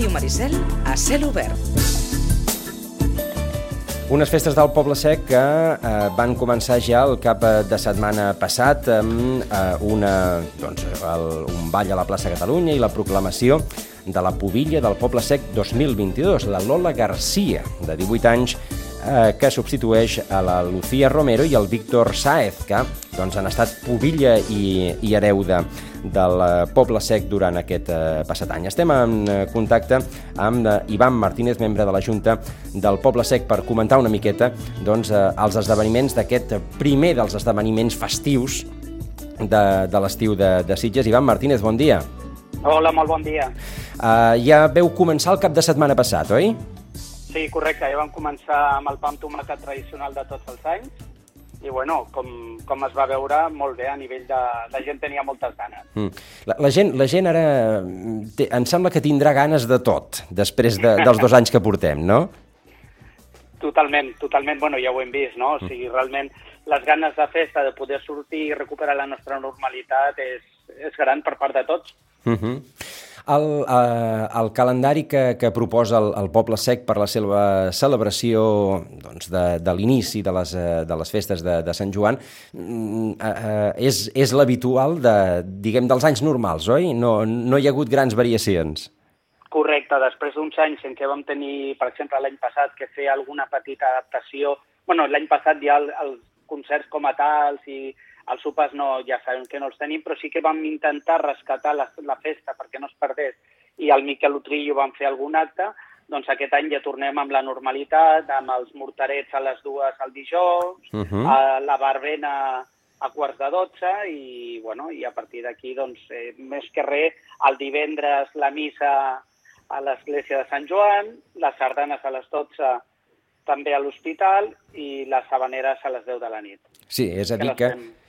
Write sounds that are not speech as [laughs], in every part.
Ràdio Maricel a cel obert. Unes festes del Poble Sec que eh, van començar ja el cap de setmana passat amb eh, una, doncs, el, un ball a la plaça Catalunya i la proclamació de la pubilla del Poble Sec 2022, la Lola Garcia, de 18 anys, eh, que substitueix a la Lucía Romero i el Víctor Saez, que doncs, han estat pubilla i, i hereu de, del eh, Poble Sec durant aquest eh, passat any. Estem en eh, contacte amb eh, Ivan Martínez, membre de la Junta del Poble Sec, per comentar una miqueta doncs, eh, els esdeveniments d'aquest primer dels esdeveniments festius de, de l'estiu de, de Sitges. Ivan Martínez, bon dia. Hola, molt bon dia. Uh, ja veu començar el cap de setmana passat, oi? Sí, correcte. Ja vam començar amb el pa amb tomàquet tradicional de tots els anys i, bueno, com, com es va veure, molt bé, a nivell de... La gent tenia moltes ganes. Mm. La, la, gent, la gent ara té, em sembla que tindrà ganes de tot, després de, dels dos anys que portem, no? Totalment, totalment. Bueno, ja ho hem vist, no? O sigui, realment, les ganes de festa, de poder sortir i recuperar la nostra normalitat és, és gran per part de tots. Uh -huh. El, uh, el calendari que, que proposa el, el Poble Sec per la seva celebració doncs, de, de l'inici de, les, uh, de les festes de, de Sant Joan uh, uh, és, és l'habitual de, diguem, dels anys normals, oi? No, no hi ha hagut grans variacions. Correcte, després d'uns anys en què vam tenir, per exemple, l'any passat, que fer alguna petita adaptació... bueno, l'any passat ja el, els concerts com a tals i els sopars no, ja sabem que no els tenim, però sí que vam intentar rescatar la, la festa perquè no es perdés i el Miquel Utrillo van fer algun acte, doncs aquest any ja tornem amb la normalitat, amb els morterets a les dues al dijous, uh -huh. a la barbena a quarts de dotze i, bueno, i a partir d'aquí, doncs, eh, més que res, el divendres la missa a l'església de Sant Joan, les sardanes a les 12 també a l'hospital i les sabaneres a les 10 de la nit. Sí, és a dir que, Uh,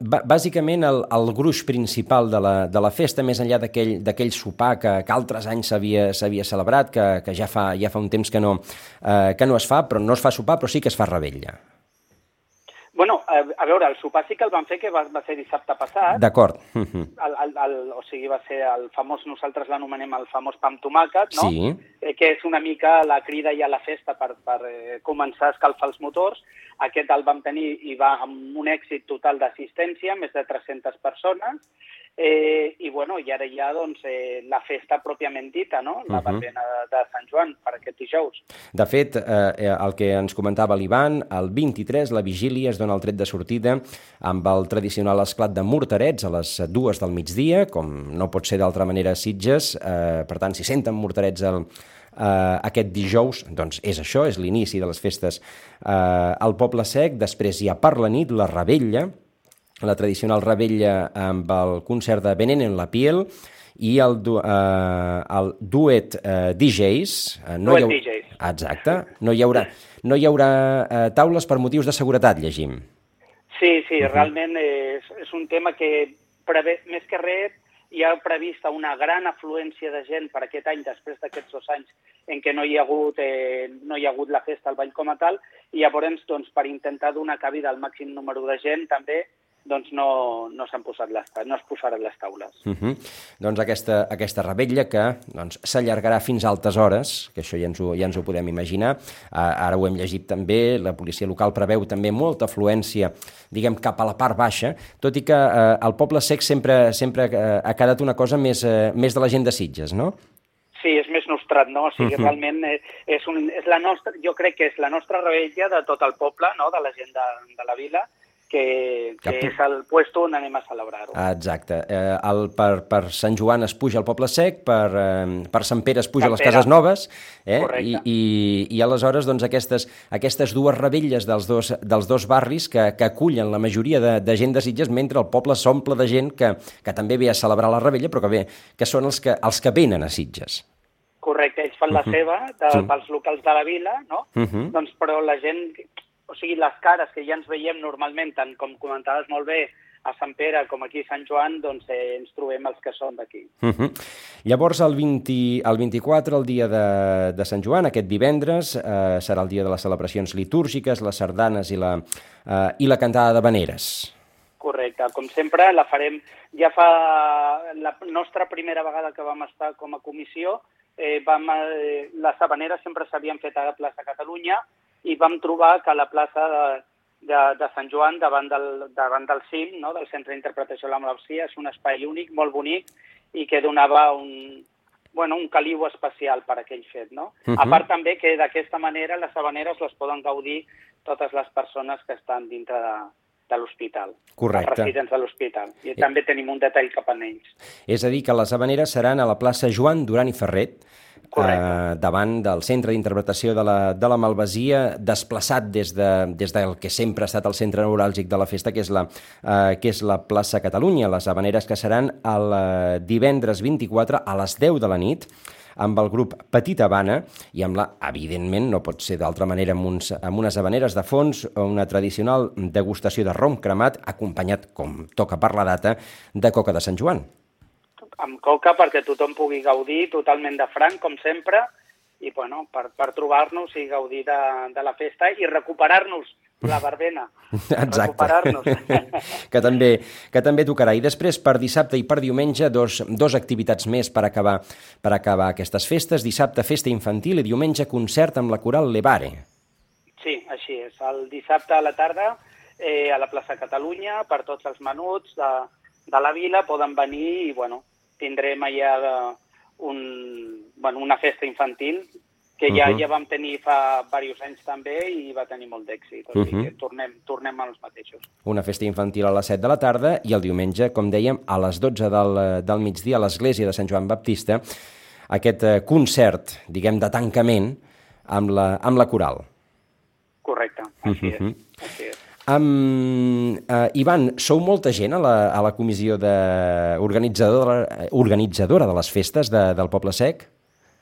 bàsicament, el, el gruix principal de la, de la festa, més enllà d'aquell sopar que, que altres anys s'havia celebrat, que, que ja, fa, ja fa un temps que no, uh, que no es fa, però no es fa sopar, però sí que es fa rebella. Bueno, a, a veure, el sopar sí que el van fer, que va, va ser dissabte passat. D'acord. El, el, el, o sigui, va ser el famós, nosaltres l'anomenem el famós pa amb tomàquet, no? Sí. Eh, que és una mica la crida ja a la festa per, per eh, començar a escalfar els motors. Aquest el vam tenir i va amb un èxit total d'assistència, més de 300 persones, Eh, I, bueno, i ara hi ha doncs, eh, la festa pròpiament dita, no? la uh -huh. barbena de, de Sant Joan, per aquest dijous. De fet, eh, el que ens comentava l'Ivan, el 23, la vigília es dona el tret de sortida amb el tradicional esclat de morterets a les dues del migdia, com no pot ser d'altra manera a Sitges, eh, per tant, si senten morterets al, Uh, aquest dijous, doncs és això, és l'inici de les festes uh, al Poble Sec, després hi ha per la nit la Rebella, la tradicional rebella amb el concert de Veneno en la piel i el, du eh, el duet eh, DJs. Eh, no duet hi ha... DJs. Exacte. No hi haurà, no hi haurà eh, taules per motius de seguretat, llegim. Sí, sí, uh -huh. realment és, és un tema que preve, més que res hi ha prevista una gran afluència de gent per aquest any, després d'aquests dos anys en què no hi ha hagut, eh, no hi ha hagut la festa al ball com a tal, i llavors, doncs, per intentar donar cabida al màxim número de gent, també doncs no, no s'han posat les, no es posaran les taules. Uh -huh. Doncs aquesta, aquesta rebella que doncs, s'allargarà fins a altes hores, que això ja ens ho, ja ens ho podem imaginar. Uh, ara ho hem llegit també, la policia local preveu també molta afluència, diguem, cap a la part baixa, tot i que uh, el poble sec sempre, sempre uh, ha quedat una cosa més, uh, més de la gent de Sitges, no? Sí, és més nostrat, no? O sigui, uh -huh. realment és, un, és la nostra, jo crec que és la nostra rebella de tot el poble, no?, de la gent de, de la vila, que, que, que és el puesto on anem a celebrar-ho. Exacte. Eh, el, per, per Sant Joan es puja al Poble Sec, per, eh, per Sant Pere es puja Sant a les Pere. Cases Noves, eh? I, i, i aleshores doncs, aquestes, aquestes dues rebelles dels dos, dels dos barris que, que acullen la majoria de, de gent de Sitges, mentre el poble s'omple de gent que, que també ve a celebrar la rebella, però que, ve, que són els que, els que venen a Sitges. Correcte, ells fan uh -huh. la seva, de, sí. pels locals de la vila, no? Uh -huh. Doncs, però la gent o sigui, les cares que ja ens veiem normalment, tant com comentaves molt bé, a Sant Pere com aquí a Sant Joan, doncs eh, ens trobem els que són d'aquí. Uh -huh. Llavors, el, 20, el 24, el dia de, de Sant Joan, aquest divendres, eh, serà el dia de les celebracions litúrgiques, les sardanes i la, eh, i la cantada de veneres. Correcte. Com sempre, la farem... Ja fa la nostra primera vegada que vam estar com a comissió, eh, vam, eh, les habaneres sempre s'havien fet a la plaça Catalunya i vam trobar que la plaça de, de, de Sant Joan, davant del, davant del CIM, no? del Centre d'Interpretació de la Melopsia, és un espai únic, molt bonic, i que donava un, bueno, un caliu especial per aquell fet. No? Uh -huh. A part també que d'aquesta manera les habaneres les poden gaudir totes les persones que estan dintre de, de l'hospital. Correcte. Els residents de l'hospital. I eh. també tenim un detall cap a ells. És a dir, que les habaneres seran a la plaça Joan Duran i Ferret, eh, davant del centre d'interpretació de, la, de la Malvasia, desplaçat des, de, des del que sempre ha estat el centre neuràlgic de la festa, que és la, eh, que és la plaça Catalunya. Les habaneres que seran el eh, divendres 24 a les 10 de la nit, amb el grup Petit Habana i amb la, evidentment, no pot ser d'altra manera, amb, uns, amb unes habaneres de fons, una tradicional degustació de rom cremat, acompanyat, com toca per la data, de coca de Sant Joan. Amb coca perquè tothom pugui gaudir totalment de franc, com sempre, i bueno, per, per trobar-nos i gaudir de, de la festa i recuperar-nos la verbena. [laughs] Exacte. [laughs] que, també, que també tocarà. I després, per dissabte i per diumenge, dos, dos activitats més per acabar, per acabar aquestes festes. Dissabte, festa infantil i diumenge, concert amb la coral Levare. Sí, així és. El dissabte a la tarda, eh, a la plaça Catalunya, per tots els menuts de, de la vila, poden venir i, bueno, tindrem allà un, bueno, una festa infantil que ja, uh -huh. ja vam tenir fa diversos anys també i va tenir molt d'èxit. O sigui uh -huh. tornem, tornem als mateixos. Una festa infantil a les 7 de la tarda i el diumenge, com dèiem, a les 12 del, del migdia a l'església de Sant Joan Baptista, aquest eh, concert, diguem, de tancament amb la, amb la coral. Correcte, així uh -huh. és. Així és. Um, uh, Ivan, sou molta gent a la, a la comissió de, organitzadora, organitzadora de les festes de, del Poble Sec?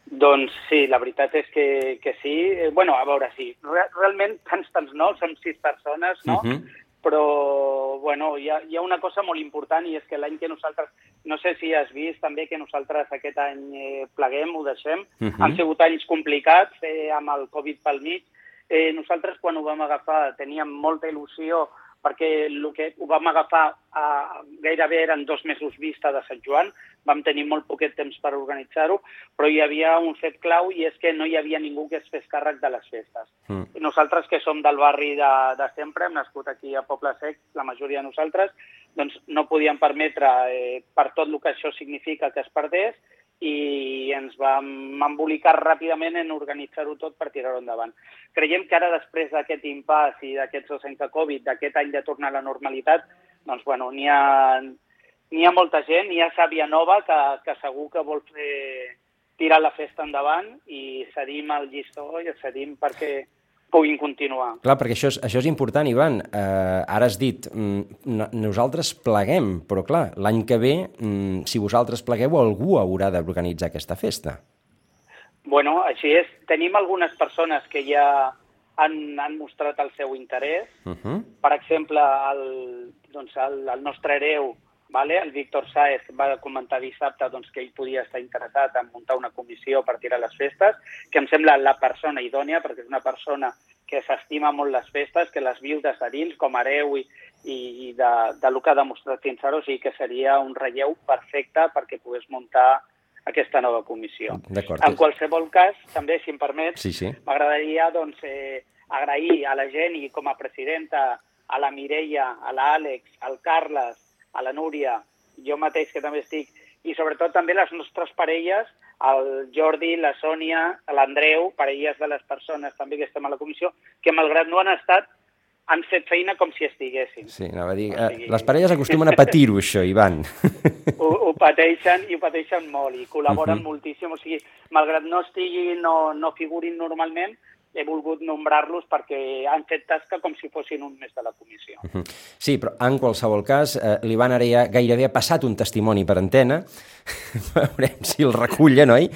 Doncs sí, la veritat és que, que sí. Eh, bueno, a veure, sí. Realment, tants, tants no, som sis persones, no? Uh -huh. Però, bueno, hi ha, hi ha una cosa molt important i és que l'any que nosaltres, no sé si has vist també que nosaltres aquest any eh, pleguem, ho deixem, uh -huh. han sigut anys complicats eh, amb el Covid pel mig. Eh, nosaltres quan ho vam agafar teníem molta il·lusió perquè el que ho vam agafar a, gairebé eren dos mesos vista de Sant Joan, vam tenir molt poquet temps per organitzar-ho, però hi havia un fet clau i és que no hi havia ningú que es fes càrrec de les festes. Mm. Nosaltres que som del barri de, de sempre, hem nascut aquí a Poble Sec, la majoria de nosaltres, doncs no podíem permetre, eh, per tot el que això significa, que es perdés, i ens vam embolicar ràpidament en organitzar-ho tot per tirar-ho endavant. Creiem que ara, després d'aquest impàs i d'aquests dos anys de Covid, d'aquest any de tornar a la normalitat, doncs, bueno, n'hi ha, n'hi ha molta gent, n'hi ha sàvia nova que, que segur que vol fer tirar la festa endavant i cedim el llistó i cedim perquè puguin continuar. Clar, perquè això és, això és important, Ivan. Eh, ara has dit, mm, nosaltres pleguem, però clar, l'any que ve, mm, si vosaltres plegueu, algú haurà d'organitzar aquesta festa. Bueno, així és. Tenim algunes persones que ja han, han mostrat el seu interès. Uh -huh. Per exemple, el, doncs el, el nostre hereu, vale? el Víctor Saez, va comentar dissabte doncs, que ell podia estar interessat en muntar una comissió per tirar les festes, que em sembla la persona idònia, perquè és una persona que s'estima molt les festes, que les viu de dins com a hereu i, i de, de lo que ha demostrat fins ara, o sigui que seria un relleu perfecte perquè pogués muntar aquesta nova comissió. En qualsevol cas, també, si em permets, sí, sí. m'agradaria doncs, eh, agrair a la gent i com a presidenta a la Mireia, a l'Àlex, al Carles, a la Núria, jo mateix que també estic, i sobretot també les nostres parelles, el Jordi, la Sònia, l'Andreu, parelles de les persones també que estem a la comissió, que malgrat no han estat han fet feina com si estiguessin. Sí, anava a dir, o sigui... les parelles acostumen a patir-ho, això, Ivan. [laughs] Ho, ho pateixen i ho pateixen molt i col·laboren uh -huh. moltíssim. O sigui, malgrat no estiguin, no, no figurin normalment, he volgut nombrar-los perquè han fet tasca com si fossin un més de la comissió. Sí, però en qualsevol cas, eh, l'Ivan ara ja gairebé ha passat un testimoni per antena, [laughs] veurem si el recullen, oi?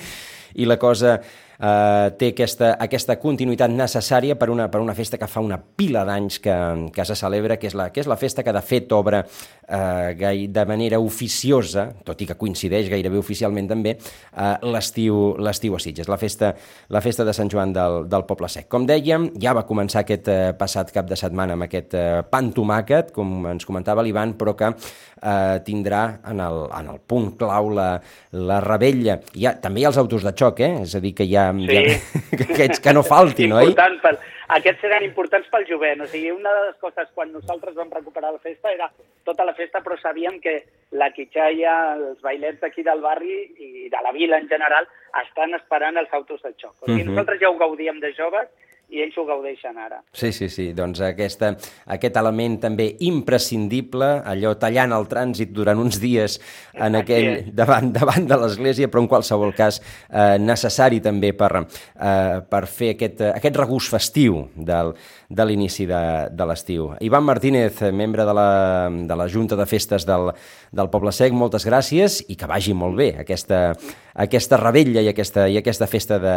I la cosa eh, té aquesta, aquesta continuïtat necessària per una, per una festa que fa una pila d'anys que, que se celebra, que és, la, que és la festa que de fet obre eh, de manera oficiosa, tot i que coincideix gairebé oficialment també, eh, l'estiu a Sitges, la festa, la festa de Sant Joan del, del Poble Sec. Com dèiem, ja va començar aquest eh, passat cap de setmana amb aquest eh, pan tomàquet, com ens comentava l'Ivan, però que eh, tindrà en el, en el punt clau la, la rebella. Hi ha, també hi ha els autos de xoc, eh? És a dir, que hi ha, sí. ha aquests [laughs] que no faltin, oi? Important pel, aquests eren importants pel jovent. O sigui, una de les coses quan nosaltres vam recuperar la festa era tota la festa, però sabíem que la quitxalla, els bailets d'aquí del barri i de la vila en general estan esperant els autos de xoc. O sigui, uh -huh. nosaltres ja ho gaudíem de joves i ells ho gaudeixen ara. Sí, sí, sí, doncs aquesta, aquest element també imprescindible, allò tallant el trànsit durant uns dies en aquell, davant, davant de l'església, però en qualsevol cas eh, necessari també per, eh, per fer aquest, aquest regust festiu del, de l'inici de, de l'estiu. Ivan Martínez, membre de la, de la Junta de Festes del, del Poble Sec, moltes gràcies i que vagi molt bé aquesta, aquesta rebella i aquesta, i aquesta festa de,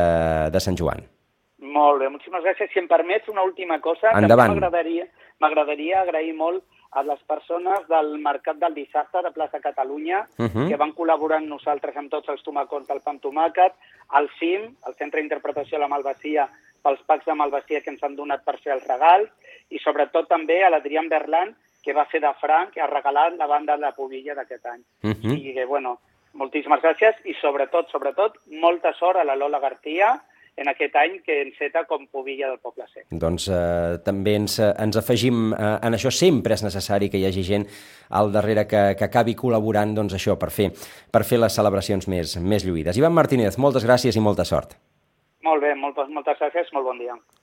de Sant Joan. Molt bé, moltíssimes gràcies. Si em permets una última cosa, Endavant. m'agradaria agrair molt a les persones del Mercat del Dissabte de Plaça Catalunya, uh -huh. que van col·laborar amb nosaltres amb tots els tomacons del Pam Tomàquet, al CIM, el Centre d'Interpretació de la Malvasia, pels packs de Malvasia que ens han donat per fer els regals, i sobretot també a l'Adrián Berlan, que va fer de franc i ha regalat la banda de la Pobilla d'aquest any. Uh -huh. I que, bueno, moltíssimes gràcies i sobretot, sobretot, molta sort a la Lola García, en aquest any que enceta com Pobilla del Poble Sec. Doncs eh, també ens, ens afegim eh, en això. Sempre és necessari que hi hagi gent al darrere que, que acabi col·laborant doncs, això per fer, per fer les celebracions més, més lluïdes. Ivan Martínez, moltes gràcies i molta sort. Molt bé, moltes, moltes gràcies, molt bon dia.